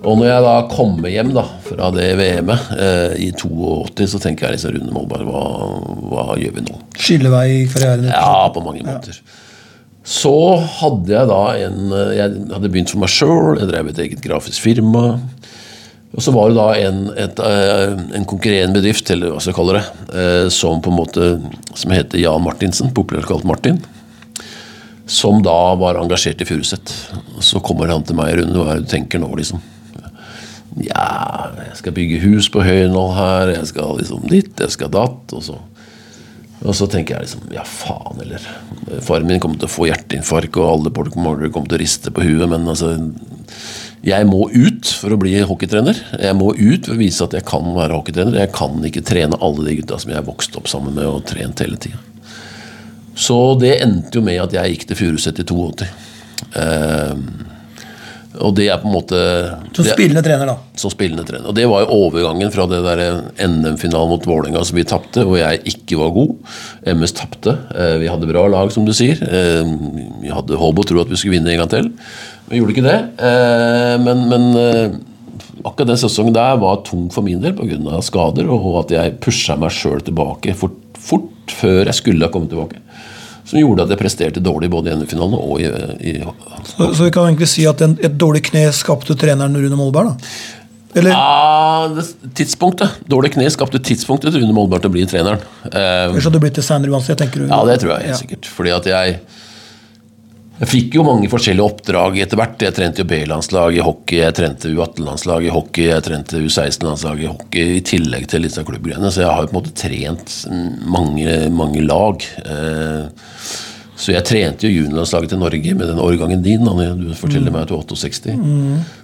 Og når jeg da kommer hjem da, fra det VM-et eh, i 82, så tenker jeg liksom Rune Molberg, hva, hva gjør vi nå? Skillevei i karrieren. Ja, på mange måter. Så hadde jeg da en eh, Jeg hadde begynt for meg sjøl, jeg drev et eget grafisk firma. Og så var det da en, et, eh, en konkurrerende bedrift, eller hva skal jeg kalle det, eh, som på en måte, som heter Jan Martinsen, populært kalt Martin. Som da var engasjert i Furuset. Så kommer han til meg, Rune, hva er det du tenker nå, liksom? Ja, jeg skal bygge hus på Høynål her, jeg skal liksom ditt, jeg skal datt. Og så, og så tenker jeg liksom Ja, faen, eller Faren min kommer til å få hjerteinfarkt, og alle folk kommer til å riste på huet, men altså Jeg må ut for å bli hockeytrener. Jeg må ut for å vise at jeg kan være hockeytrener. Jeg kan ikke trene alle de gutta som jeg vokste opp sammen med og trent hele tida. Så det endte jo med at jeg gikk til Furuset i 82. Eh, og det er på en måte Som spillende trener, da. som spillende trener. Og Det var jo overgangen fra det der NM-finalen mot Vålerenga som vi tapte, hvor jeg ikke var god. MS tapte. Eh, Vi hadde bra lag, som du sier. Eh, Vi hadde håp og tro at vi skulle vinne en gang til. Vi gjorde ikke det. Eh, Men, men akkurat den sesongen der var tung for min del pga. skader, og at jeg pusha meg sjøl tilbake fort, fort før jeg skulle ha kommet tilbake. Som gjorde at jeg presterte dårlig både i NM-finalen og i, i Så, så vi kan egentlig si at en, et dårlig kne skapte treneren Rune Molberg, da? Eller? Ja, tidspunktet. Dårlig kne skapte tidspunktet til Rune Molberg til å bli treneren. Eh, Ellers hadde du blitt det senere uansett, tenker du? ja, det tror jeg helt Ja. sikkert. Fordi at jeg jeg fikk jo mange forskjellige oppdrag etter hvert. Jeg trente jo B-landslag i hockey, jeg trente U18-landslag i hockey, jeg trente U16-landslag i hockey, i tillegg til disse klubbgreiene. Så jeg har jo på en måte trent mange, mange lag. Eh, Så jeg trente jo juniorlandslaget til Norge med den årgangen din. Du forteller meg at du er 68.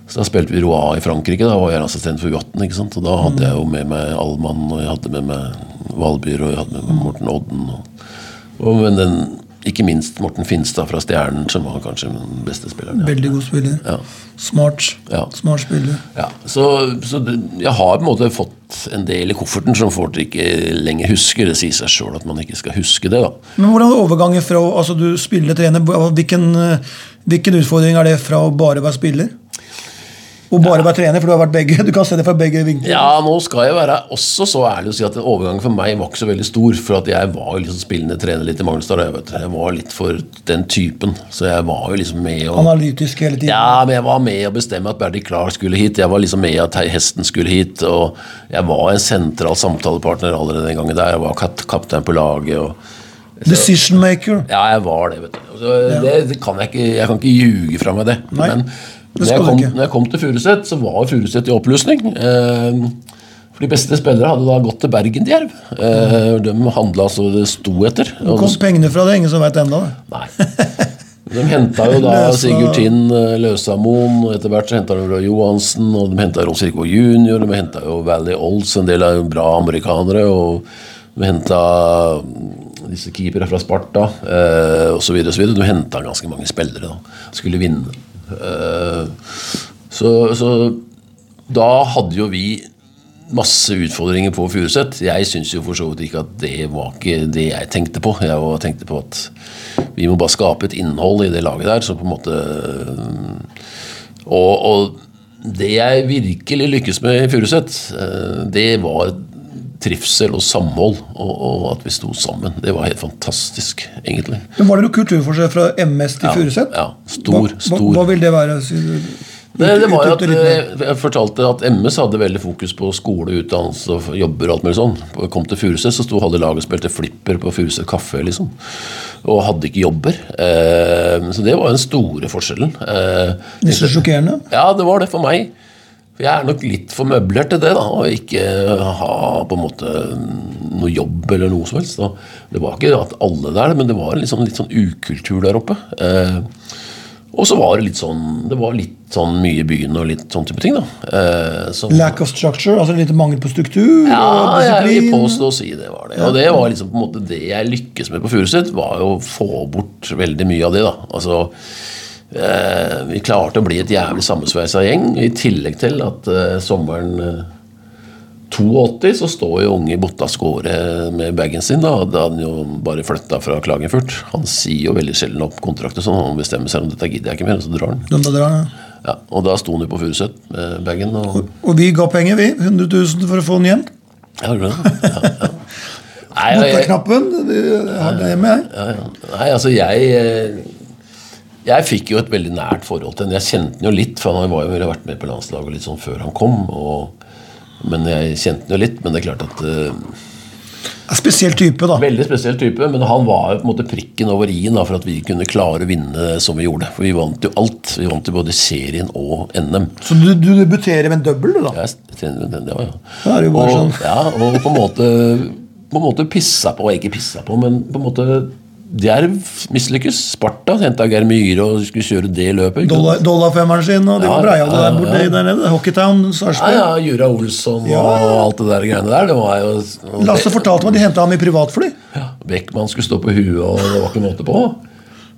Så da spilte vi Roa i Frankrike. Da var jeg assistent for U18. ikke sant? Og da hadde jeg jo med meg Allmann, og jeg hadde med meg Valbyr, og jeg hadde med meg Morten Odden. Og, og men den, ikke minst Morten Finstad fra Stjernen, som var kanskje den beste spilleren. Ja. Veldig god spiller. Ja. Smart. Ja. Smart spiller. Ja, så, så jeg har på en måte fått en del i kofferten som folk ikke lenger husker. Det sier seg sjøl at man ikke skal huske det. da. Men hvordan er overgangen fra altså du spiller trener, hvilken, eh, hvilken utfordring er det fra å bare være spiller? Og bare være trener, for du har vært begge. Du kan se det fra begge vinkler. Ja, nå skal jeg være også så ærlig å si at overgangen for meg var ikke så veldig stor. For at jeg var jo liksom spillende trener litt i Magnestad. Jeg, vet, jeg var litt for den typen. Så jeg var jo liksom med og Analytisk hele tiden. Ja, men jeg var med å bestemme at Berdy Clark skulle hit. Jeg var liksom med at hesten skulle hit. Og jeg var en sentral samtalepartner allerede den gangen der. Jeg var kap kaptein på laget. og Decision maker. Ja, jeg var det, vet du. Det, det kan jeg ikke Jeg kan ikke ljuge fra meg det. Nei, Men når jeg, kom, når jeg kom til Furuset, så var Furuset i oppløsning. Eh, for de beste spillere hadde da gått til Bergen til Jerv. Eh, de handla så det sto etter. Hvor kom pengene fra? Det ingen som vet ennå. Nei. De henta jo da Sigurd Tinn, eh, Løsamoen, og etter hvert så henta de Johansen, og de henta Rolf Irkvå jr., de henta jo Valley Olds, en del av bra amerikanere, og de henta disse keepere fra Sparta, eh, osv. osv. De henta ganske mange spillere, da. Skulle vinne. Eh, så, så da hadde jo vi masse utfordringer på Furuset. Jeg syns jo for så vidt ikke at det var ikke det jeg tenkte på. Jeg tenkte på at vi må bare skape et innhold i det laget der, så på en måte Og, og det jeg virkelig lykkes med i Furuset, eh, det var trivsel og samhold, og, og at vi sto sammen. Det var helt fantastisk, egentlig. Men Var det noe kulturforskjell fra MS til Ja, Furuset? ja. Stor, hva, stor. Hva, hva vil det være? Det, det var at eh, Jeg fortalte at MS hadde veldig fokus på skole, utdannelse og jobber og alt mulig sånn. Jeg Kom til Furuset, så sto halve laget og spilte flipper på Furuset kaffe, liksom. Og hadde ikke jobber. Eh, så det var den store forskjellen. Det er så sjokkerende? ja, det var det for meg. For jeg er nok litt for møblert til det, da, og ikke ha på en måte noe jobb eller noe som helst. Da. Det var ikke at alle der, men det var sånn, litt sånn ukultur der oppe. Eh, og så var det litt sånn Det var litt sånn mye i byen og litt sånn type ting, da. Eh, så, Lack of structure? Altså litt mangel på struktur? ja, og jeg vil påstå å si det var det. Og det var liksom på en måte det jeg lykkes med på Furuset, var jo å få bort veldig mye av det. da. Altså, Vi klarte å bli et jævlig sammensveisa gjeng, i tillegg til at eh, sommeren eh, 82 så står jo unge Botta Skåre med bagen sin. Da hadde han jo bare flytta fra Klagenfurt. Han sier jo veldig sjelden opp kontrakter, sånn han bestemmer seg om dette gidder jeg ikke mer, og så drar han. Da drar han ja. ja. Og da sto han jo på Furuset med bagen. Og, Og vi ga penger, vi. 100 000 for å få den hjem. ja, det? Ja, ja. Nei, jeg-. Jeg knappen, det hadde jeg. Ja, ja. Nei, altså jeg eh, Jeg fikk jo et veldig nært forhold til henne. Jeg kjente henne jo litt, for han var jo vært med på landslaget litt sånn før han kom. Og, men jeg kjente henne jo litt. Men det er klart at uh, Spesiell type, da. Veldig spesiell type, men han var jo på en måte prikken over i-en for at vi kunne klare å vinne som vi gjorde. For vi vant jo alt. Vi vant jo både serien og NM. Så du, du debuterer med en dobbel, du, da? Jeg trener med den, ja, ja. Da er jo bare og, sånn. ja, og på en måte På en måte pissa på, ikke pissa på, men på en måte Djerv mislykkes. Sparta henta Geir Myhre og skulle kjøre det løpet. Dollafemmeren? Sin, og de Ja, var breiale ja, der borte ja. der nede. Hockeytown, Ja, Sarpsborg. ja, Jura Olsson Ja. og alt det der greiene der. Det var jo og Lasse fortalte meg de henta ham i privatfly. Ja, Beckman skulle stå på huet, og det var ikke måte på.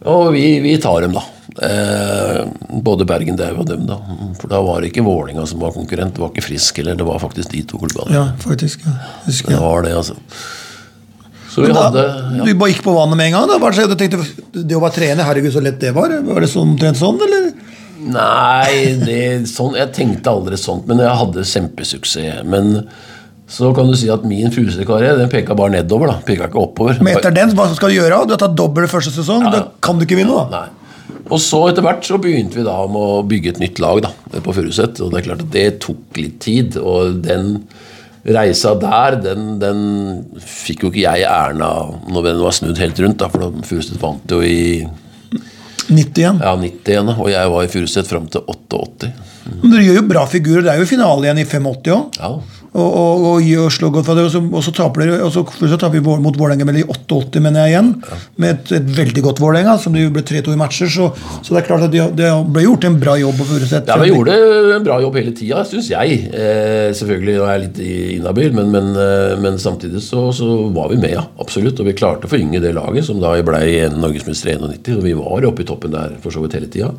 Og vi, vi tar dem, da. Eh, både Bergen Dau og dem, da. For da var det ikke Vålinga som var konkurrent, det var ikke Frisk heller, det var faktisk de to klubbene. Ja, faktisk. Ja. Husker Det var det, altså. Så vi da, hadde ja. Du bare gikk på vannet med en gang? Da. Hva skjedde? Du tenkte, det å være trener, herregud, så lett det var? Var det sånn, omtrent sånn, eller? Nei, det, sånn, jeg tenkte aldri sånt, men jeg hadde kjempesuksess. Men så kan du si at min Furuset-karriere den peka bare nedover. da, peka ikke oppover. Men etter den, hva skal du gjøre? Du har tatt dobbel første sesong. Da kan du ikke vinne, da. Nei. Og så etter hvert så begynte vi da med å bygge et nytt lag da, på Furuset. Og det er klart at det tok litt tid. Og den reisa der, den, den fikk jo ikke jeg æren av når den var snudd helt rundt. da, For Furuset vant jo i 91. ja, 91, da, og jeg var i Furuset fram til 88. Men dere gjør jo bra figurer. Det er jo finale igjen i 85 òg. Ja. Og, og, og, gjør slå godt for det, og så, og så taper dere og så, så taper vi mot Vålerenga med i 88, mener jeg igjen. Med et, et veldig godt Vålerenga, som det ble 3-2 i matcher. Så, så det er klart at det de ble gjort en bra jobb på Furuset. Ja, Vi gjorde en bra jobb hele tida, syns jeg. Eh, selvfølgelig er jeg litt inhabil, men, men, eh, men samtidig så, så var vi med, ja. Absolutt. Og vi klarte å forynge det laget, som da ble norgesmester i 91. Og vi var oppe i toppen der for så vidt hele tida.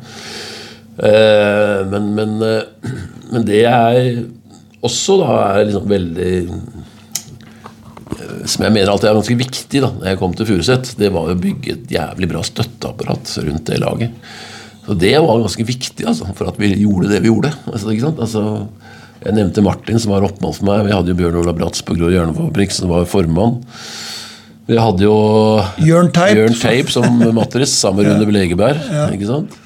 Eh, men, men, eh, men det jeg også da er liksom veldig eh, som jeg mener alltid er ganske viktig da når jeg kom til Furuset, det var å bygge et jævlig bra støtteapparat rundt det laget. Så det var ganske viktig altså, for at vi gjorde det vi gjorde. Altså, ikke sant? Altså, jeg nevnte Martin, som var oppmann for meg. Vi hadde jo Bjørn Olav Bratz på Grå Hjørnefabrikk, som var formann. Vi hadde jo Jørn Teip. Jørn Teip som matris, sammen med Rune Belegeberg. Ikke sant?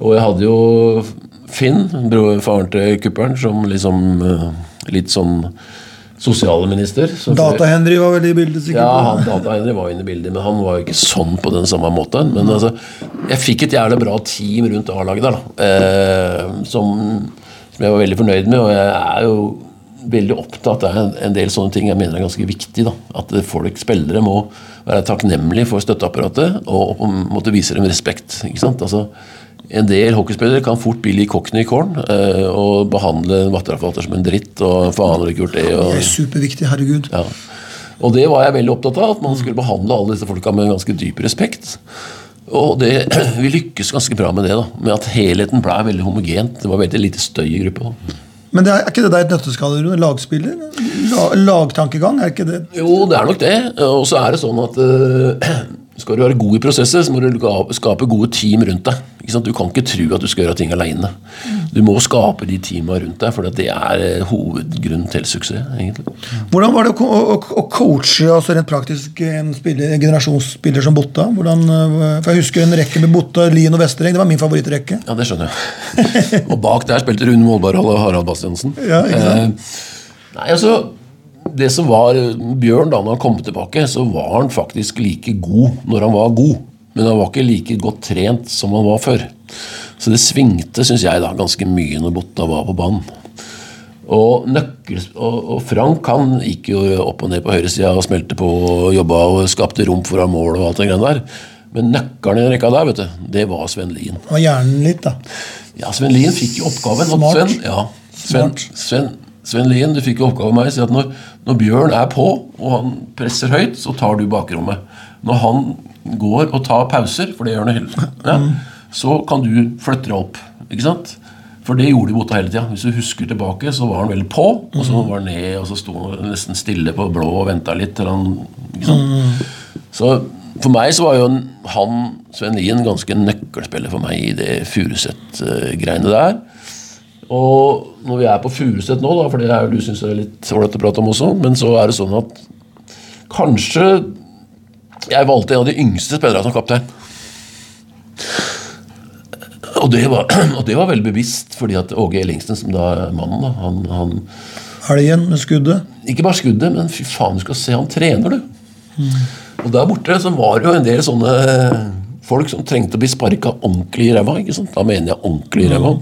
Og jeg hadde jo Finn, faren til Kuppern, som liksom eh, litt sånn sosialminister. som- Data-Henry var veldig i bildet, sikkert. ja, han Data-Henry var inne i bildet, men han var jo ikke sånn på den samme måten. Men altså, jeg fikk et jævlig bra team rundt A-laget der, da. Eh, som, som jeg var veldig fornøyd med. Og jeg er jo veldig opptatt av en, en del sånne ting jeg mener er ganske viktig. da. At folk, spillere, må være takknemlige for støtteapparatet og, og måte vise dem respekt. ikke sant? Altså, en del hockeyspillere kan fort bli litt cockney corn eh, og behandle en vatterforvalter som en dritt. og faen har gjort det, og Det er superviktig, herregud. ja. Og det var jeg veldig opptatt av, at man skulle behandle alle disse folka med ganske dyp respekt. Og det, vi lykkes ganske bra med det, da. Med at helheten ble veldig homogent. Det var veldig lite støy i gruppa. Men det er, er ikke det der et nøtteskall? Lagspiller? La, lagtankegang, er ikke det? Jo, det er nok det. Og så er det sånn at eh, skal du være god i prosesser, så må du skape gode team rundt deg. Ikke sant? Du kan ikke tro at du skal gjøre ting aleine. Du må skape de teama rundt deg, for det er eh, hovedgrunnen til suksess. egentlig. Hvordan var det å, å, å coache altså rent praktisk en, spiller, en generasjonsspiller som Botta? Hvordan, øh, for Jeg husker en rekke med Botta, Lien og Vestereng. Det var min favorittrekke. Ja, det skjønner jeg. og bak der spilte Rune Molberg og Harald Bastiansen. Ja, ikke sant? Eh, nei, altså Det som var Bjørn da når han kom tilbake, så var han faktisk like god når han var god. Men han var ikke like godt trent som han var før. Så det svingte, syns jeg, da ganske mye når Botta var på banen. Og, nøkkel, og, Frank han gikk jo opp og ned på høyresida og smelte på og jobba og skapte rom foran mål og alt det greiene der. Men nøkkelen i den rekka der, vet du, det var Sven Lien. Og hjernen litt, da. Ja, Sven Lien fikk jo oppgaven. Smart. Sven, ja, Sven. Sven, Sven Lien, du fikk jo oppgave av meg å si at når, når Bjørn er på, og han presser høyt, så tar du bakrommet. Når han går og tar pauser, for det gjør han hele ja, så kan du flytte deg opp. Ikke sant? For det gjorde Bota hele tida. Hvis du husker tilbake, så var han veldig på, og så var han ned, og så sto han nesten stille på blå og venta litt til han ikke sant? Så For meg så var jo han, Sven Lien, ganske nøkkelspiller for meg i det Furuset-greiene der. Og når vi er på Furuset nå, da, for det er jo du syns er litt ålreit å prate om også, men så er det sånn at kanskje jeg valgte en av de yngste spillerne som kaptein. Og det, var, og det var veldig bevisst, fordi at Åge Ellingsen, som da er mannen, da, han, han Helgen med skuddet. Ikke bare skuddet, men fy faen, du skal se han trener, du. Og der borte så var det jo en del sånne folk som trengte å bli sparka ordentlig i ræva. Da mener jeg ordentlig i ræva.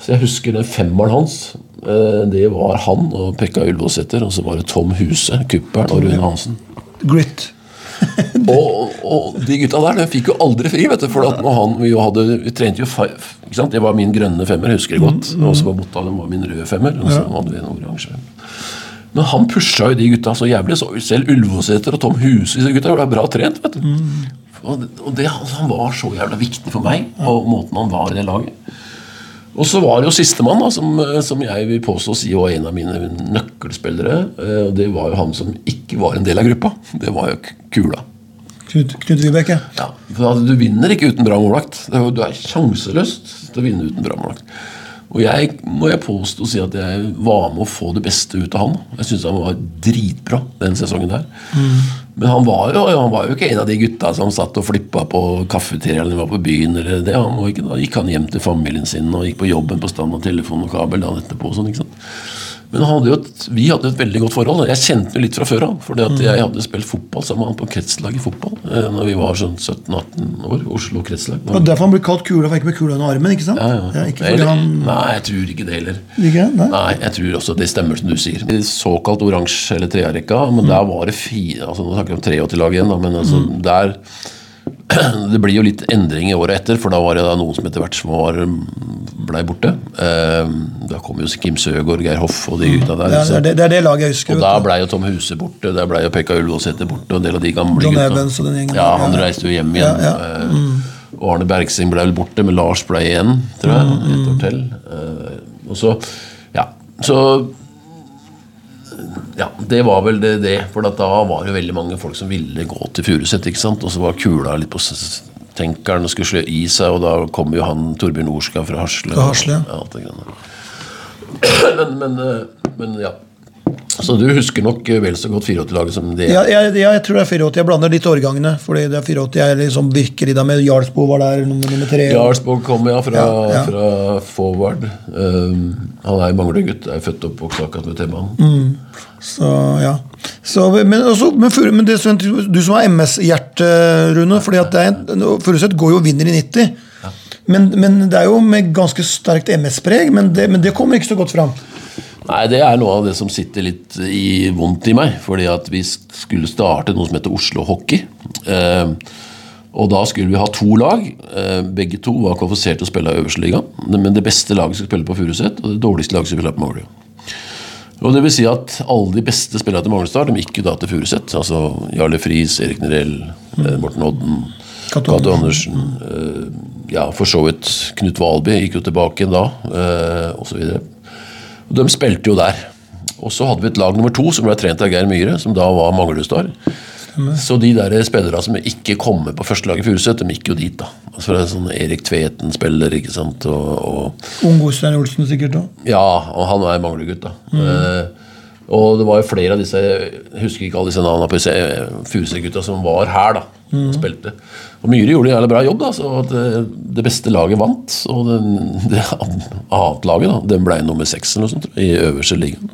Så jeg husker den femmeren hans. eh, Det var han og Pekka Ylvåsæter, og så var det Tom Huse, kuppelen, og Rune Hansen. Grit. Og, og de gutta der de fikk jo aldri fri, vet du. For at han, vi, hadde, vi trente jo five, ikke sant? Det var min grønne femmer, jeg husker det godt. Og så var Botta var min røde femmer. Og så hadde vi en oransje femmer. Men han pusha jo de gutta så jævlig. Så selv Ulvåseter og Tom Huse disse gutta var bra trent. vet du. Og, det- og det, Han var så jævla viktig for meg, og måten han var i det laget. Og så var det jo sistemann, som, som jeg vil påstå å si var en av mine nøkkelspillere. eh, Og det var jo han som ikke var en del av gruppa. Det var jo Kula. Knut, Knut Vibeke. Ja, for Du vinner ikke uten bra målvakt. Du er sjanseløst til å vinne uten bra målvakt. Og jeg må jeg påstå å si at jeg var med å få det beste ut av han. Jeg syns han var dritbra den sesongen der. Men han var, jo, han var jo ikke en av de gutta som satt og flippa på kafeteria eller var på byen. eller det. Han da gikk han hjem til familien sin og gikk på jobben på stand og telefon og kabel dagen etterpå. Sånn, ikke? Men hadde jo et, vi hadde et veldig godt forhold. Jeg kjente jo litt fra før av. For jeg hadde spilt fotball sammen med han på kretslag i fotball eh, Når vi var sånn 17-18 år. Oslo kretslag. Og derfor han ble kalt Kula, for ikke med kula under armen. ikke sant? Ja, ja. Ja, ikke fordi Eller, han... Nei, jeg tror ikke det heller. Ikke? Nei? Nei, jeg tror også det stemmer som du sier. I Såkalt oransje eller trearekka, men der var det fire altså Nå snakker vi om 83-lag igjen, da, men altså der Det blir jo litt endring i året etter, for da var det da noen som etter hvert som var blei borte. Eh, da kom jo Kim Søgaard, Geir Hoff og de gutta der. Det er, det, det er det laget jeg husker. Og da blei jo Tom Huse borte, der blei jo Pekka Ullevålsæter borte, og en del av de gamle John gutta. Evans og den gjengen Ja, han reiste jo hjem igjen. Ja, ja. Mm. Og Arne Bergsing ble vel borte, men Lars ble igjen, tror jeg. Mm, Et år til. Eh, Og så Ja. Så ja, det var vel det, det. For at da var det veldig mange folk som ville gå til Furuset. ikke sant? Og så var kula litt på tenkeren og skulle slå i seg, og da kom jo han Torbjørn Orska fra Hasle. Fra Hasle, ja. Ja, men, men, eh, men ja. Så du husker nok vel så godt 84-laget som det Ja, jeg, jeg tror det er 84. Jeg blander litt årgangene. Fordi det er 84 jeg liksom virker i dag med Jarlsbo var der nummer, nummer tre. Jarlsborg kom ja fra, Ja, ja. fra forward. Um, han er manglergutt. Er født og oppvokst akkurat med T-banen. Mm. Så ja. Så, men, også, men, men det, du som har MS-hjerte, Rune. fordi at det er Furuset går jo og vinner i 90. Men, men det er jo med ganske sterkt MS-preg, men, men det kommer ikke så godt fram. Nei, Det er noe av det som sitter litt i vondt i meg. Fordi at vi skulle starte noe som heter Oslo Hockey. Eh, og da skulle vi ha to lag. Eh, begge to var kvalifisert til å spille i øverste liga. Men det beste laget skulle spille på Furuset, og det dårligste laget skulle spille på Måløy. Og det vil si at Alle de beste spillerne til Magnestad de gikk jo da til Furuset. Altså Jarle Friis, Erik Nerell, eh, Morten Odden, Cato Andersen. eh, ja, for så vidt Knut Valby gikk jo tilbake da, eh, osv. Og De spilte jo der. Og så hadde vi et lag nummer to som ble trent av Geir Myhre, som da var Manglerud-star. Så de der spillerne som ikke kom med på førstelaget i Furuset, de gikk jo dit. da. Altså det er sånn Erik Tveten spiller, ikke sant. Og, og Ung Ostein Olsen sikkert òg. ja, og han er Manglerud-gutt, da. Eh, og det var jo flere av disse Jeg husker ikke alle disse navnene på eh, Furuset-gutta som var her da og spilte. Og Myhre gjorde en jævlig bra jobb. da, så det, det beste laget vant. Og den, det annet laget da, den ble nummer seks eller noe sånt, i øverste ligaen.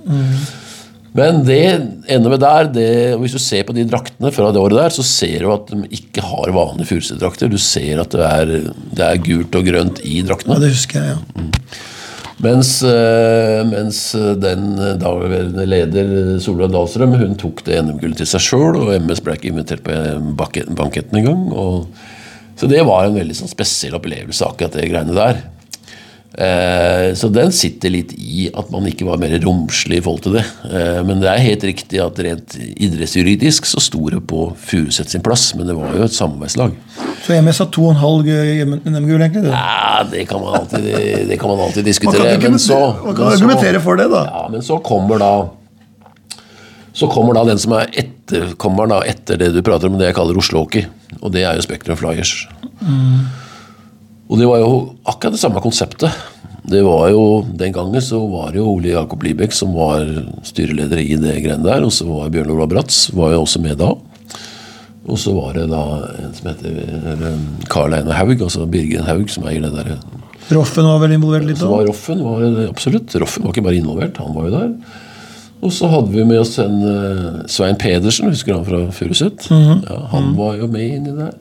Men det ender med der det, Hvis du ser på de draktene fra det året der, så ser du at de ikke har vanlige Furuset-drakter. Du ser at det er, det er gult og grønt i draktene. Ja, det husker jeg, ja. Mens, eh, mens den daværende leder Solveig Dahlstrøm hun tok det NM-gullet til seg sjøl, og MS ble ikke invitert på banke- banketten engang. Så det var en veldig sånn spesiell opplevelse, akkurat det greiene der. Eh, så den sitter litt i at man ikke var mer romslig i forhold til det. Eh, men det er helt riktig at rent idrettsjuridisk så sto det på Furuset sin plass, men det var jo et samarbeidslag. Så MS har to og en halv NM-gull, egentlig. Det. Ja, det kan man alltid, det kan man alltid Man diskutere. kan, men så, man kan argumentere for det, da. Ja, men så kommer da Så kommer da den som er ett etterkommeren etter det du prater om, det jeg kaller Oslo Hockey. Og det er jo Spektrum Flyers. Og det var jo akkurat det samme konseptet. Det var jo, Den gangen så var det jo Ole Jakob Libek som var styreleder i det greiene der. Og så var Bjørn Olav Bratz var jo også med da. Og så var det da en som heter Karl Einar Haug, altså Birgen Haug, som eier det der. Roffen var vel involvert litt Så òg? var Roffen var absolutt. Roffen var ikke bare involvert, han var jo der. Og så hadde vi med oss en eh, Svein Pedersen, husker han fra Furuset? ja, han var jo med inni der.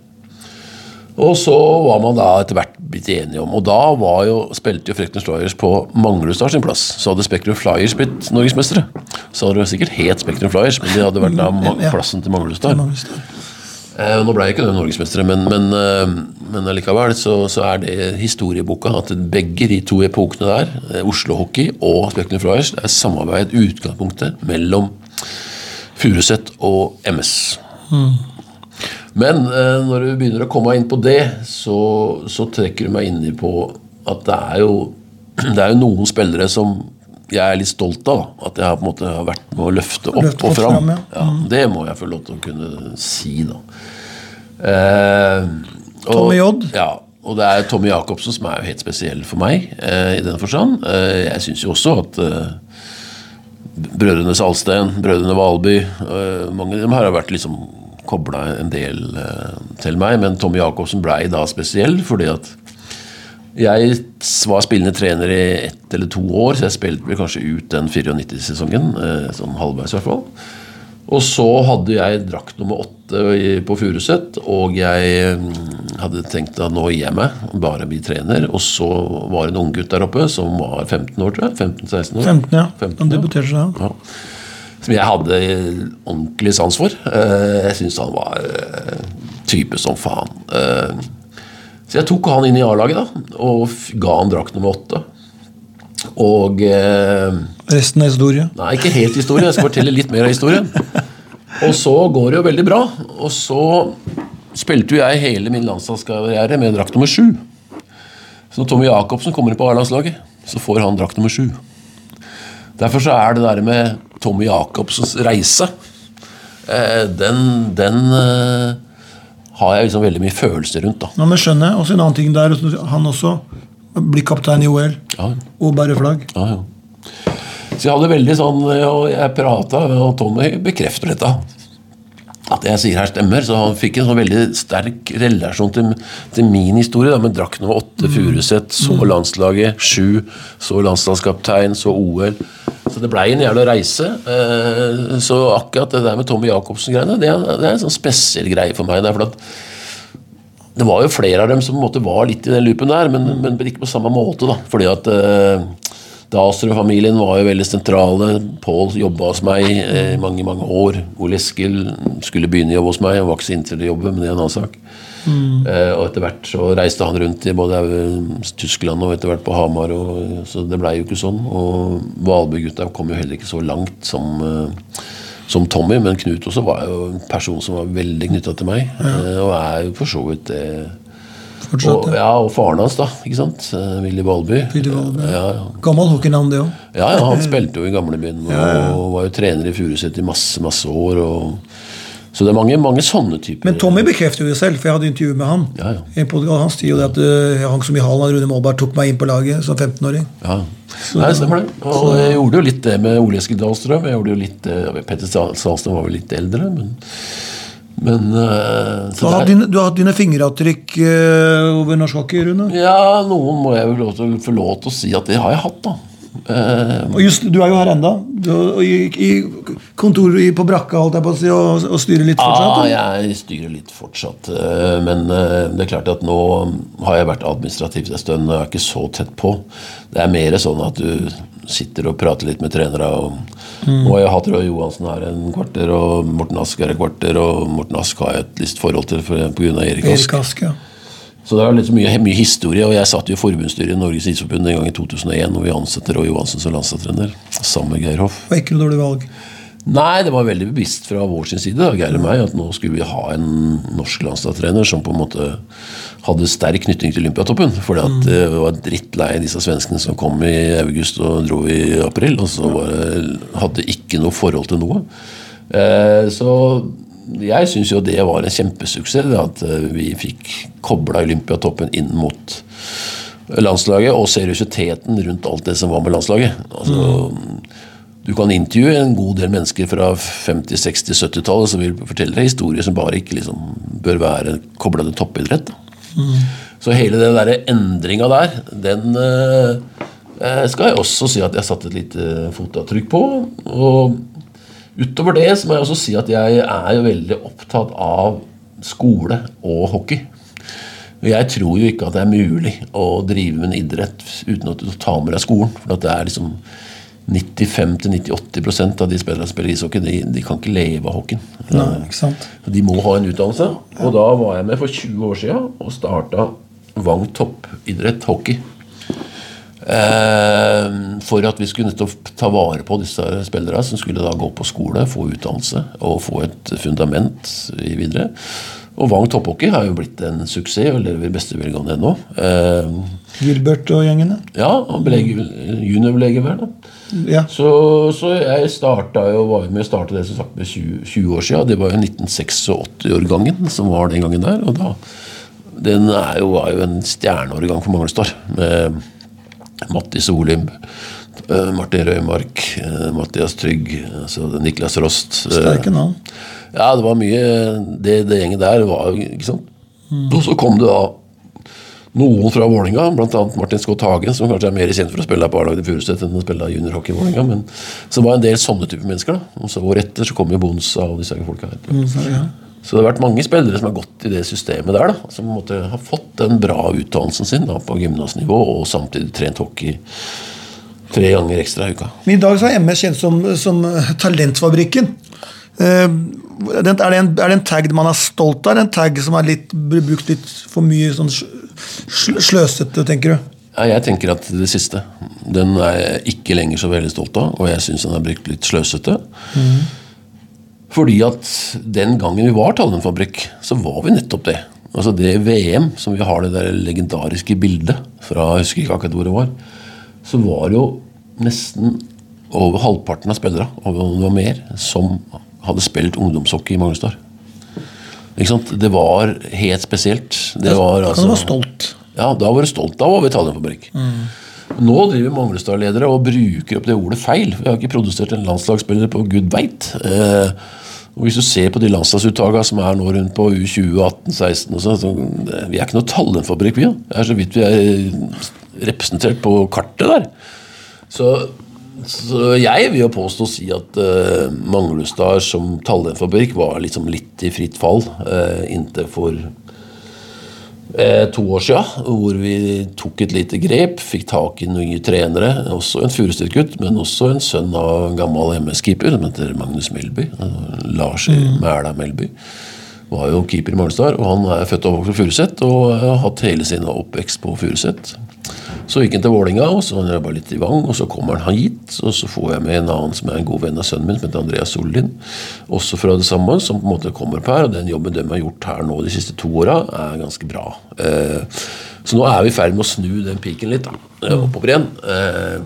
Og så var man da etter hvert blitt enige om Og da var jo, spilte jo Frekten Flyers på Manglerudstad sin plass. Så hadde Spektrum Flyers blitt norgesmestere. Så hadde det sikkert het Spektrum Flyers, men det hadde vært da ma- plassen til Manglerudstad. Eh, nå ble jeg ikke det norgesmestere, men, men, eh, men likevel så, så er det historieboka at begge de to epokene der, eh, Oslo Hockey og Spektrum Flyers, det er samarbeid utgangspunktet mellom Furuset og MS. Men eh, når du begynner å komme inn på det, så, så trekker du meg inn i på at det er jo det er jo noen spillere som jeg er litt stolt av. da. At jeg har på en måte har vært med å løfte opp Løfte og fram. fram, ja. Ja, det må jeg få lov til å kunne si, da. Eh, og, Tommy J. Ja, og det er Tommy Jacobsen som er jo helt spesiell for meg eh, i den forstand. Eh, jeg syns jo også at eh, Brødrene Salsten, Brødrene Valby eh, Mange av dem har vært liksom kobla en del eh, til meg, men Tommy Jacobsen blei da spesiell fordi at jeg var spillende trener i ett eller to år, så jeg spilte vel kanskje ut den 94-sesongen. eh, Sånn halvveis, i hvert fall. Og så hadde jeg drakt nummer åtte på Furuset, og jeg mm, hadde tenkt at nå gir jeg meg, bare bli trener. Og så var det en unggutt der oppe som var 15 år, tror jeg. 15-16 år. 15, ja. 15, Han ja. debuterte seg. ja. Som jeg hadde ordentlig sans for. Eh, Jeg syns han var eh, type som faen. Eh, Så jeg tok han inn i A-laget da, og ga han drakt nummer åtte. Og eh, Resten er historie. Nei, ikke helt historie. Jeg skal fortelle litt mer av historien. Og så går det jo veldig bra. Og så spilte jo jeg hele min landslagskarriere med drakt nummer sju. Så når Tommy Jacobsen kommer inn på A-landslaget, så får han drakt nummer sju. Derfor så er det der med Tommy Jacobsens reise eh, Den, den eh, har jeg liksom veldig mye følelser rundt. da. Ja, men skjønner jeg. Også en annen ting der, han også blir kaptein i OL Ja, og bærer flagg. ja, ja. Så jeg hadde veldig sånn Og jeg prata, og Tommy bekrefter dette. At jeg sier her, stemmer. Så han fikk en sånn veldig sterk relasjon til, til min historie. Da, med drakk nummer åtte, Furuset, så landslaget, sju, så landslagskaptein, så OL. Så det blei en jævla reise. Eh, Så akkurat det der med Tommy Jacobsen-greiene, det, er- en sånn spesiell greie for meg. For at det var jo flere av dem som på en måte var litt i den loopen der, men, men ikke på samme måte. da, fordi at eh, Dahlstrøm-familien var jo veldig sentrale. Pål jobba hos meg eh, i mange mange år. Ole Eskil skulle begynne å jobbe hos meg. Han var ikke så inntil til å jobbe, men det er en annen sak. Eh, og etter hvert så reiste han rundt i både eh, Tyskland og etter hvert på Hamar. Og, så det blei jo ikke sånn. Og Valby-gutta kom jo heller ikke så langt som eh, som Tommy, men Knut også var jo en person som var veldig knytta til meg. eh, Og er jo for så vidt det. Fortsatt, Og, ja, og faren hans, da. ikke sant? Eh, Willy Valby. Willy Valby, Ja, ja. Gammel hockeynavn, det òg. ja, ja, han spilte jo i gamlebyen og var jo trener i Furuset i masse, masse år. Og, så det er mange, mange sånne typer. Men Tommy bekrefter jo det selv, for jeg hadde intervju med han. Ja, ja. Han sier jo det at jeg hang så i halen av Rune Molberg tok meg inn på laget som 15-åring. Ja. Nei, stemmer det. Og jeg gjorde jo litt det med Ole Eskil Dahlstrøm. Jeg gjorde jo litt det, Petter Salstrøm var vel litt eldre, men, men eh, Du har, dine, du har hatt dine fingeravtrykk uh, over norsk hockey, Rune. Ja, noen må jeg vel lov få lov til å si at det har jeg hatt, da. Eh, Og just, du er jo her enda. Du er i, i kontoret på brakka holdt jeg på å si, og, og styrer litt fortsatt. Ja, ah, jeg styrer litt fortsatt. eh, Men eh, det er klart at nå har jeg vært administrativt en stund og er ikke så tett på. Det er mer sånn at du sitter og prater litt med trenere. Og Mm. Har jeg hatt Roy Johansen her en kvarter, og Morten Ask her et kvarter. Og Morten Ask har jeg et visst forhold til pga. Erik Ask. Erik Ask, ja. Så det er litt mye, mye historie. Og jeg satt jo i forbundsstyret i Norges Isforbund en gang i 2001 hvor vi ansatte Roy Johansen som landslagstrener sammen med Geir Hoff. Og var ikke noe dårlig valg. Nei, det var veldig bevisst fra vår sin side, da, Geir og meg, at nå skulle vi ha en norsk landslagstrener som på en måte hadde sterk knytning til Olympiatoppen. For det var drittlei disse svenskene som kom i august og dro i april, og så var hadde ikke noe forhold til noe. Eh, så jeg syns jo det var en kjempesuksess, at eh, vi fikk kobla Olympiatoppen inn mot landslaget, og seriøsiteten rundt alt det som var med landslaget. Altså, Du kan intervjue en god del mennesker fra 50-, 60-, 70-tallet som vil fortelle deg historier som bare ikke liksom, bør være kobla til toppidrett. Mm. Så hele den der endringa der, den eh, skal jeg også si at jeg satte et lite fotavtrykk på. Og utover det så må jeg også si at jeg er jo veldig opptatt av skole og hockey. Jeg tror jo ikke at det er mulig å drive med en idrett uten at du tar med deg skolen. For at det er liksom 95-90-80% av de spillerne som spiller ishockey, de, de kan ikke leve av hockeyen. Nei. De må ha en utdannelse. Og da var jeg med for 20 år siden og starta Vang toppidrett hockey. Eh, for at vi skulle nettopp ta vare på disse spillerne som skulle da gå på skole, få utdannelse og få et fundament videre. Og Vang topphockey har jo blitt en suksess og lever i beste velgående ennå. Eh, Gilbert og gjengene? ja, han ble juniorlege vel, da. Ja. Så, så jeg starta jo, var med å starte det som sagt med 20, 20 år siden. Det var jo 1986-årgangen som var den gangen der. Og da, den er jo, var jo en stjerneårgang for Mangelstar. Med Mattis Solim, eh, Martin Røymark, eh, Mathias Trygg, altså Niklas Rost. eh, Sterke navn. ja, det var mye Det, det gjengen der var Ikke sant? Og så kom det da noen fra Vålinga, bl.a. Martin Scott Hagen, som kanskje er mer kjent for å spille på A-laget i Furuset enn å spille juniorhockey i Vålinga. Men så var det en del sånne typer mennesker. da Og så året etter så kom jo Bonsa og disse folka. Mm, ja. Så det har vært mange spillere som har gått i det systemet der. da Som har fått den bra utdannelsen sin da på gymnasnivå, og samtidig trent hockey tre ganger ekstra i uka. Men I dag så er MS kjent som, som Talentfabrikken. Eh, er, det en, er det en tag man er stolt av, eller en tag som er litt, blir brukt litt for mye sånn sløsete, tenker du? Ja, jeg tenker at det siste. Den er jeg ikke lenger så veldig stolt av, og jeg syns den er brukt litt sløsete. Fordi at den gangen vi var talentfabrikk, så var vi nettopp det. Altså Det VM, som vi har det der legendariske bildet fra jeg husker ikke akkurat hvor det var, så var jo nesten over halvparten av spillere, og om det var mer, som hadde spilt ungdomshockey i Magnusdal. Ikke sant? Det var helt spesielt. Det var Da altså du stolt. ja, da var du stolt. Da var vi talentfabrikk. Nå driver Manglestad-ledere og bruker opp det ordet feil. Vi har ikke produsert en landslagsspiller på gud veit. Eh, og hvis du ser på de landslagsuttagene som er nå rundt på U20, 18, 16 og sånn, så eh, Vi er ikke noe talentfabrikk, vi. Det er så vidt vi er representert på kartet der. Så, så jeg vil jo påstå å si at uh, Manglestad som talentfabrikk var liksom litt i fritt fall uh, inntil for eh, to år siden, hvor vi tok et lite grep, fikk tak i nye trenere. Også en Furuset-gutt, men også en sønn av en gammel MS-keeper som heter Magnus Melby. Lars i Mæla Melby. Var jo keeper i Magnusdal, og han er født og oppvokst på Furuset og har hatt hele sin oppvekst på Furuset. Så gikk han til Vålinga, og så jobba litt i Vang, og så kommer han hit. Og så får jeg med en annen som er en god venn av sønnen min, som heter Andreas Sollin. Også fra det samme, som på en måte kommer på her. Og den jobben de har gjort her nå de siste to åra, er ganske bra. Eh, så nå er vi i ferd med å snu den piken litt da, eh, oppover igjen. Eh,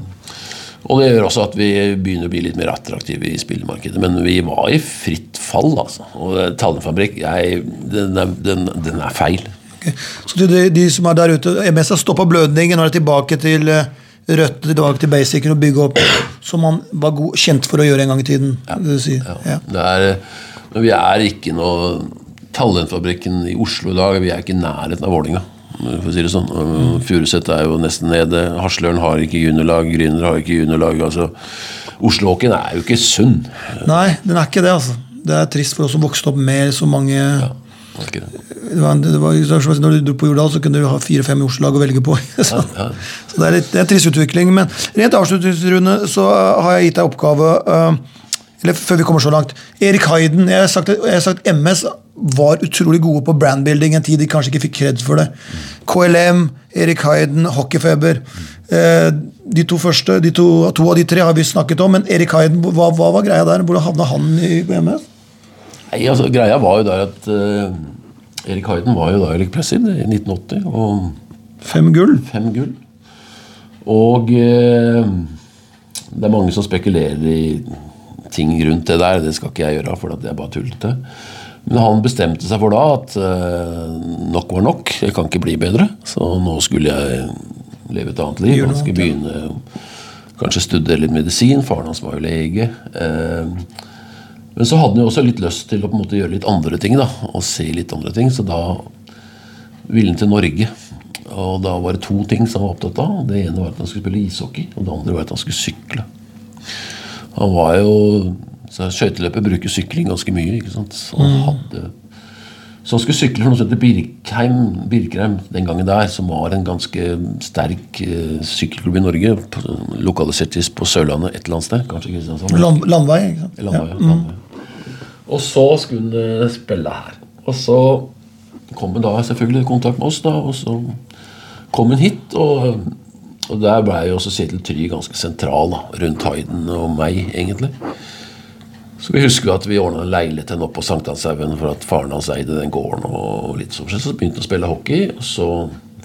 og det gjør også at vi begynner å bli litt mer attraktive i spillemarkedet. Men vi var i fritt fall, altså. Og Tallenfabrikk, den, den, den er feil. Så til de, de som er der ute, MS har stoppa blødningen og er tilbake til eh, røttene, tilbake til basicen og bygge opp som man var god, kjent for å gjøre en gang i tiden. du si. Ja. Det er, men vi er ikke noe Talentfabrikken i Oslo i dag, vi er ikke i nærheten av Vålinga. For å si det sånn. Og Furuset er jo nesten nede. Hasløren har ikke juniorlag. Gryner har ikke juniorlag. altså Oslo-hockeyen er jo ikke sunn. Nei, den er ikke det, altså. Det er trist for oss som vokste opp med så mange Ja, det ikke det. det var, det var, Når du dro på Jordal, så kunne du ha fire-fem Oslo-lag å velge på. Så, ja. så det, er litt, det er en trist utvikling. Men rent avslutningsrunde så har jeg gitt deg oppgave uh, Eller før vi kommer så langt. Erik Hayden. Jeg har sagt, jeg har sagt MS var utrolig gode på brandbuilding en tid de kanskje ikke fikk kred for det. KLM, Erik Hayden, Hockeyfeber. Eh, de to første, de to, to av de tre har vi snakket om, men Erik Hayden, hva, hva var greia der? Hvordan havna han i MS? Nei, altså, greia var jo der at uh, Erik Hayden var jo da Erik Pressid i 1980. og Fem gull. fem gull. Og uh, det er mange som spekulerer i ting rundt det der. Det skal ikke jeg gjøre, for det er bare tullete. Men han bestemte seg for da at uh, nok var nok. Jeg kan ikke bli bedre. Så nå skulle jeg leve et annet liv. Han skulle begynne kanskje studere litt medisin. Faren hans var jo lege. Uh, men så hadde han jo også litt lyst til å på en måte gjøre litt andre ting. da, Og se litt andre ting, Så da ville han til Norge. Og da var det to ting som han var opptatt av. Det ene var at han skulle spille ishockey, og det andre var at han skulle sykle. Han var jo så Skøyteløpet bruker sykling ganske mye. ikke sant? Så han, hadde, så han skulle sykle for noe som heter Birkheim, Birkheim den gangen der, som var en ganske sterk uh, sykkelklubb i Norge. Lokalisert på Sørlandet et eller annet sted. kanskje Kristiansand. Land, landvei, ikke sant? Landvei, ja. landvei. Og så skulle han spille her. Og så kom han da selvfølgelig i kontakt med oss, da, og så kom han hit. og... Og der ble jo også Kjetil Try ganske sentral da, rundt Hayden og meg, egentlig. Så vi husker at vi ordna en leilighet oppe på Sankthanshaugen for at faren hans eide den gården. og litt sånn. Så begynte han å spille hockey, og så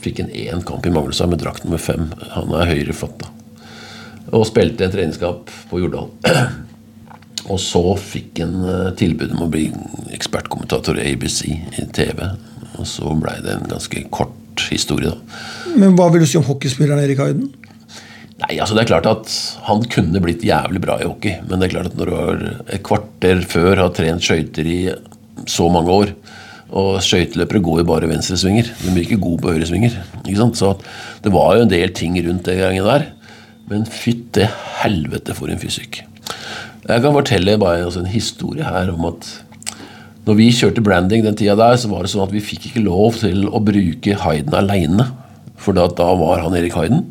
fikk han én kamp i Magnushaug med drakt nummer fem. Han er høyrefatta. Og spilte en treningskamp på Jordal. Og så fikk han eh, tilbud om å bli ekspertkommentator i ABC i TV. Og så blei det en ganske kort historie, da. Men hva vil du si om hockeyspilleren Erik Hayden? Nei, altså det er klart at Han kunne blitt jævlig bra i hockey, men det er klart at når du har et kvarter før har trent skøyter i så mange år Og skøyteløpere går jo bare venstresvinger. De blir ikke gode på høyresvinger. Så det var jo en del ting rundt det gangen der. Men fytte helvete for en fysikk. Jeg kan fortelle bare en historie her om at når vi kjørte branding den tida der, så var det sånn at vi fikk ikke lov til å bruke Hayden aleine. For da, da var han Erik Hayden.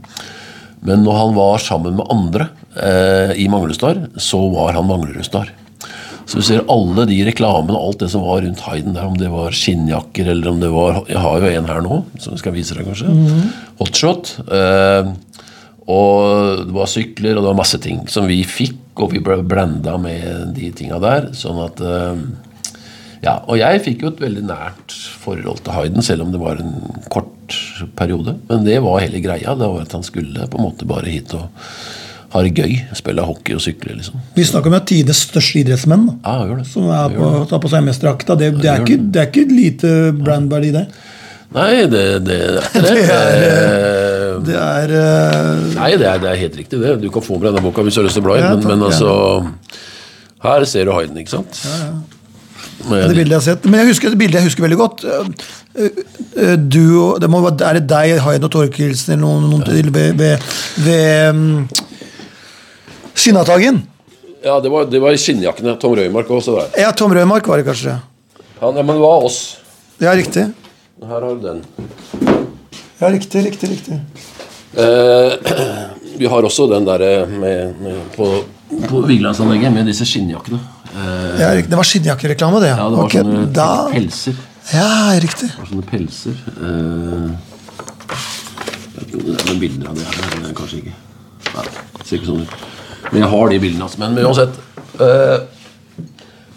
Men når han var sammen med andre eh, i Manglerudstad, så var han Manglerudstad. Så du ser alle de reklamene og alt det som var rundt Hayden der, om det var skinnjakker eller om det var Jeg har jo en her nå, som jeg skal vise deg, kanskje. Mm. Hotshot. Eh, og det var sykler, og det var masse ting som vi fikk, og vi ble blenda med de tinga der. Sånn at eh, Ja, og jeg fikk jo et veldig nært forhold til Hayden, selv om det var en kort periode. Men det var hele greia. Det var at han skulle på en måte bare hit og ha det gøy. Spille hockey og sykle, liksom. Vi snakker om tidenes største idrettsmenn. Ja, gjør det. Som er på, tar på seg MS-drakta. Det, det, det, det, er ikke lite brandverdi, det. Nei, det, det, er det. Det er, det er uh... Nei, det er, det er, helt riktig, det. Du kan få med deg den boka hvis du har lyst til å bla i, men, men, altså Her ser du Hayden, ikke sant? Ja, ja. Det bildet jeg har sett. Men jeg husker det bildet jeg husker veldig godt. Du, det må, er det deg, Hayden og Torkelsen eller noen, noen til ved, ved, ved um, Skinnatagen? Ja, det var, det var skinnjakkene. Tom Røymark også der. Ja, Tom Røymark var det kanskje. Ja, men det var oss. Ja, riktig. Her har du den. Ja, riktig, riktig, riktig. Eh, vi har også den der med, med på, på Vigelandsanlegget med disse skinnjakkene. Eh, ja, det var skinnjakkereklame, det. Ja, det var okay, sånne da... pelser. Ja, riktig. Det var sånne pelser. Eh, jeg om det er noen bilder av det her. Men kanskje ikke. Nei, det ser ikke sånn ut. Men jeg har de bildene. Altså. Men, men uansett eh,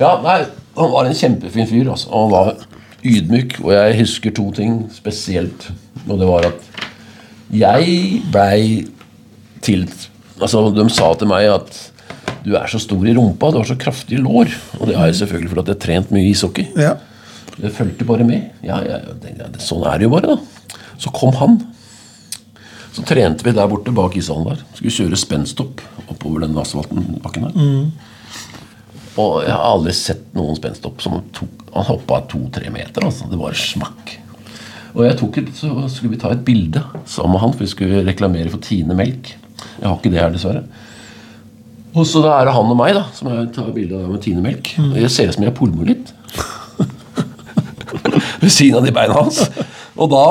Ja, nei, han var en kjempefin fyr. Altså. Og Han var ydmyk. Og jeg husker to ting spesielt. Og det var at jeg blei til Altså, de sa til meg at du er så stor i rumpa, du har så kraftige lår. Og det har jeg selvfølgelig fordi jeg har trent mye ishockey. Ja. Det fulgte bare med. Ja, ja, ja, sånn er det jo bare, da. Så kom han. Så trente vi der borte bak ishallen der. Skulle kjøre spenstopp oppover den asfaltbakken der. Mm. Og jeg har aldri sett noen spenstopp som Han hoppa to-tre meter. altså, Det var smakk. Og jeg tok et, så skulle vi ta et bilde sammen med han, for vi skulle reklamere for Tine Melk. Jeg har ikke det her, dessverre. Og så da er det han og meg da, som jeg tar bilde av med Tine Melk. Og jeg ser ut som jeg pulmer litt. Ved siden av de beina hans. Og da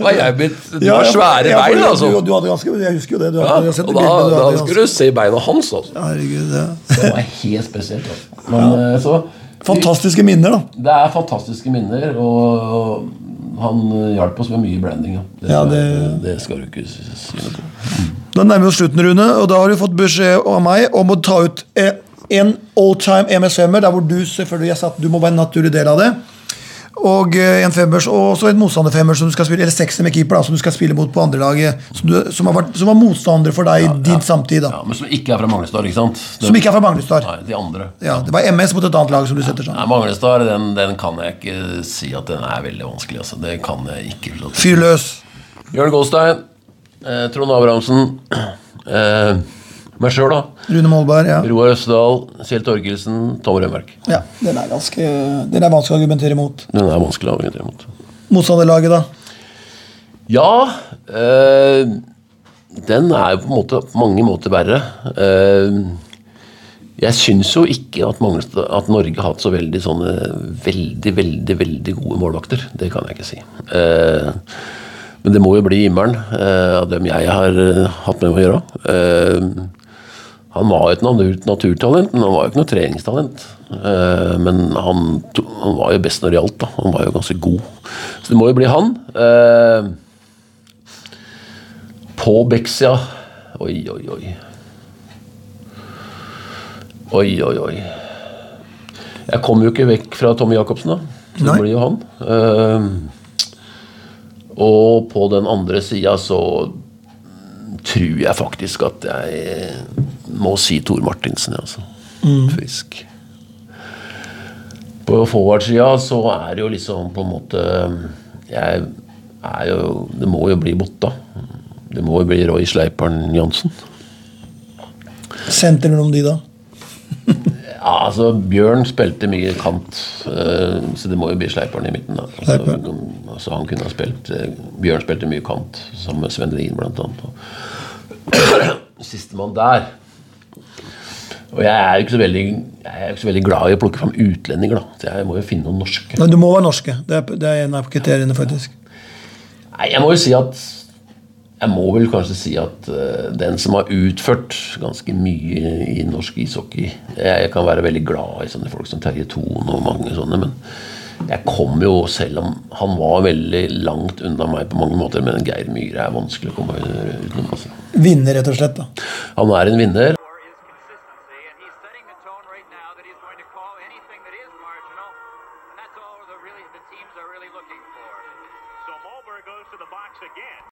var jeg blitt Du har svære ja, bein, altså. Du, du hadde ganske, jeg husker jo det. Du hadde, ja, har sett og da, bildet, du da skulle du se beina hans, altså. Herregud, ja. Det var helt spesielt. Altså. Men, ja. så, Fantastiske minner, da. det er fantastiske minner, og han hjalp oss med mye branding. Ja. Det, Ja, det- det skal du ikke si noe på. Da nærmer vi oss slutten, Rune, og da har du fått beskjed av meg om å ta ut eh, en all-time MS5-er, der hvor du selvfølgelig jeg satt, du må være en naturlig del av det. Og eh, en femmers, og så en motstanderfemmer som du skal spille, eller sekser med keeper, da, som du skal spille mot på andrelaget. Som, du- som, har vært- som var motstander for deg i din samtid. da. Ja, Men som ikke er fra Magnestad, ikke sant? Det- Som ikke er fra Magnestad. Nei, de andre. Ja, det var MS mot et annet lag som du setter sånn. Nei, Magnestad, den, den kan jeg ikke si at den er veldig vanskelig. Altså. Det kan jeg ikke. Fyr løs. Jørn Gåstein, eh, Trond Abrahamsen, eh, meg sjøl, da. Rune Molberg. Ja. Roar Østedal, Kjell Torkelsen, Tom Rønberg. ja. Den er ganske Den er vanskelig å argumentere mot. Den er vanskelig å argumentere mot. Motstanderlaget, da? Ja øh, Den er jo på, en måte, på mange måter verre. Uh, jeg syns jo ikke at, mange, at Norge har hatt så veldig sånne veldig, veldig veldig gode målvakter. Det kan jeg ikke si. Uh, men det må jo bli himmelen uh, av dem jeg har hatt med å gjøre. Eh, han var et naturtalent, men han var jo ikke noe treningstalent. Eh, men han, han var jo best når det gjaldt. da. Han var jo ganske god. Så det må jo bli han. Eh, på Bexia Oi, oi, oi. Oi, oi, oi. Jeg kommer jo ikke vekk fra Tommy Jacobsen, da. Så det blir jo han. Eh, og på den andre sida så tror jeg faktisk at jeg må si Tor Martinsen, altså. Frisk. På forward-sida så er det jo liksom på en måte Jeg er jo Det må jo bli Botta. Det må jo bli Roy Sleipern Jansen. Senter mellom de, da? Ja, altså Bjørn spilte mye kant, eh, så det må jo bli Sleipern i midten. da. Altså, Altså Han kunne ha spilt eh, Bjørn spilte mye kant, sammen med Sven Lien blant annet. Sistemann der. Og jeg er jo ikke så veldig Jeg er ikke så veldig glad i å plukke fram utlendinger, da. Så jeg må jo finne noen norske. Men du må være norske. Det er, det er en av kriteriene, faktisk. Nei, jeg må jo si at Jeg må vel kanskje si at uh, den som har utført ganske mye i norsk ishockey Jeg, jeg kan være veldig glad i sånne folk som Terje Thon og mange sånne, men jeg kom jo, selv om han var veldig langt unna meg på mange måter, men Geir Myhre er vanskelig å komme utenom. Altså. Vinner, rett og slett. da. Han er en vinner.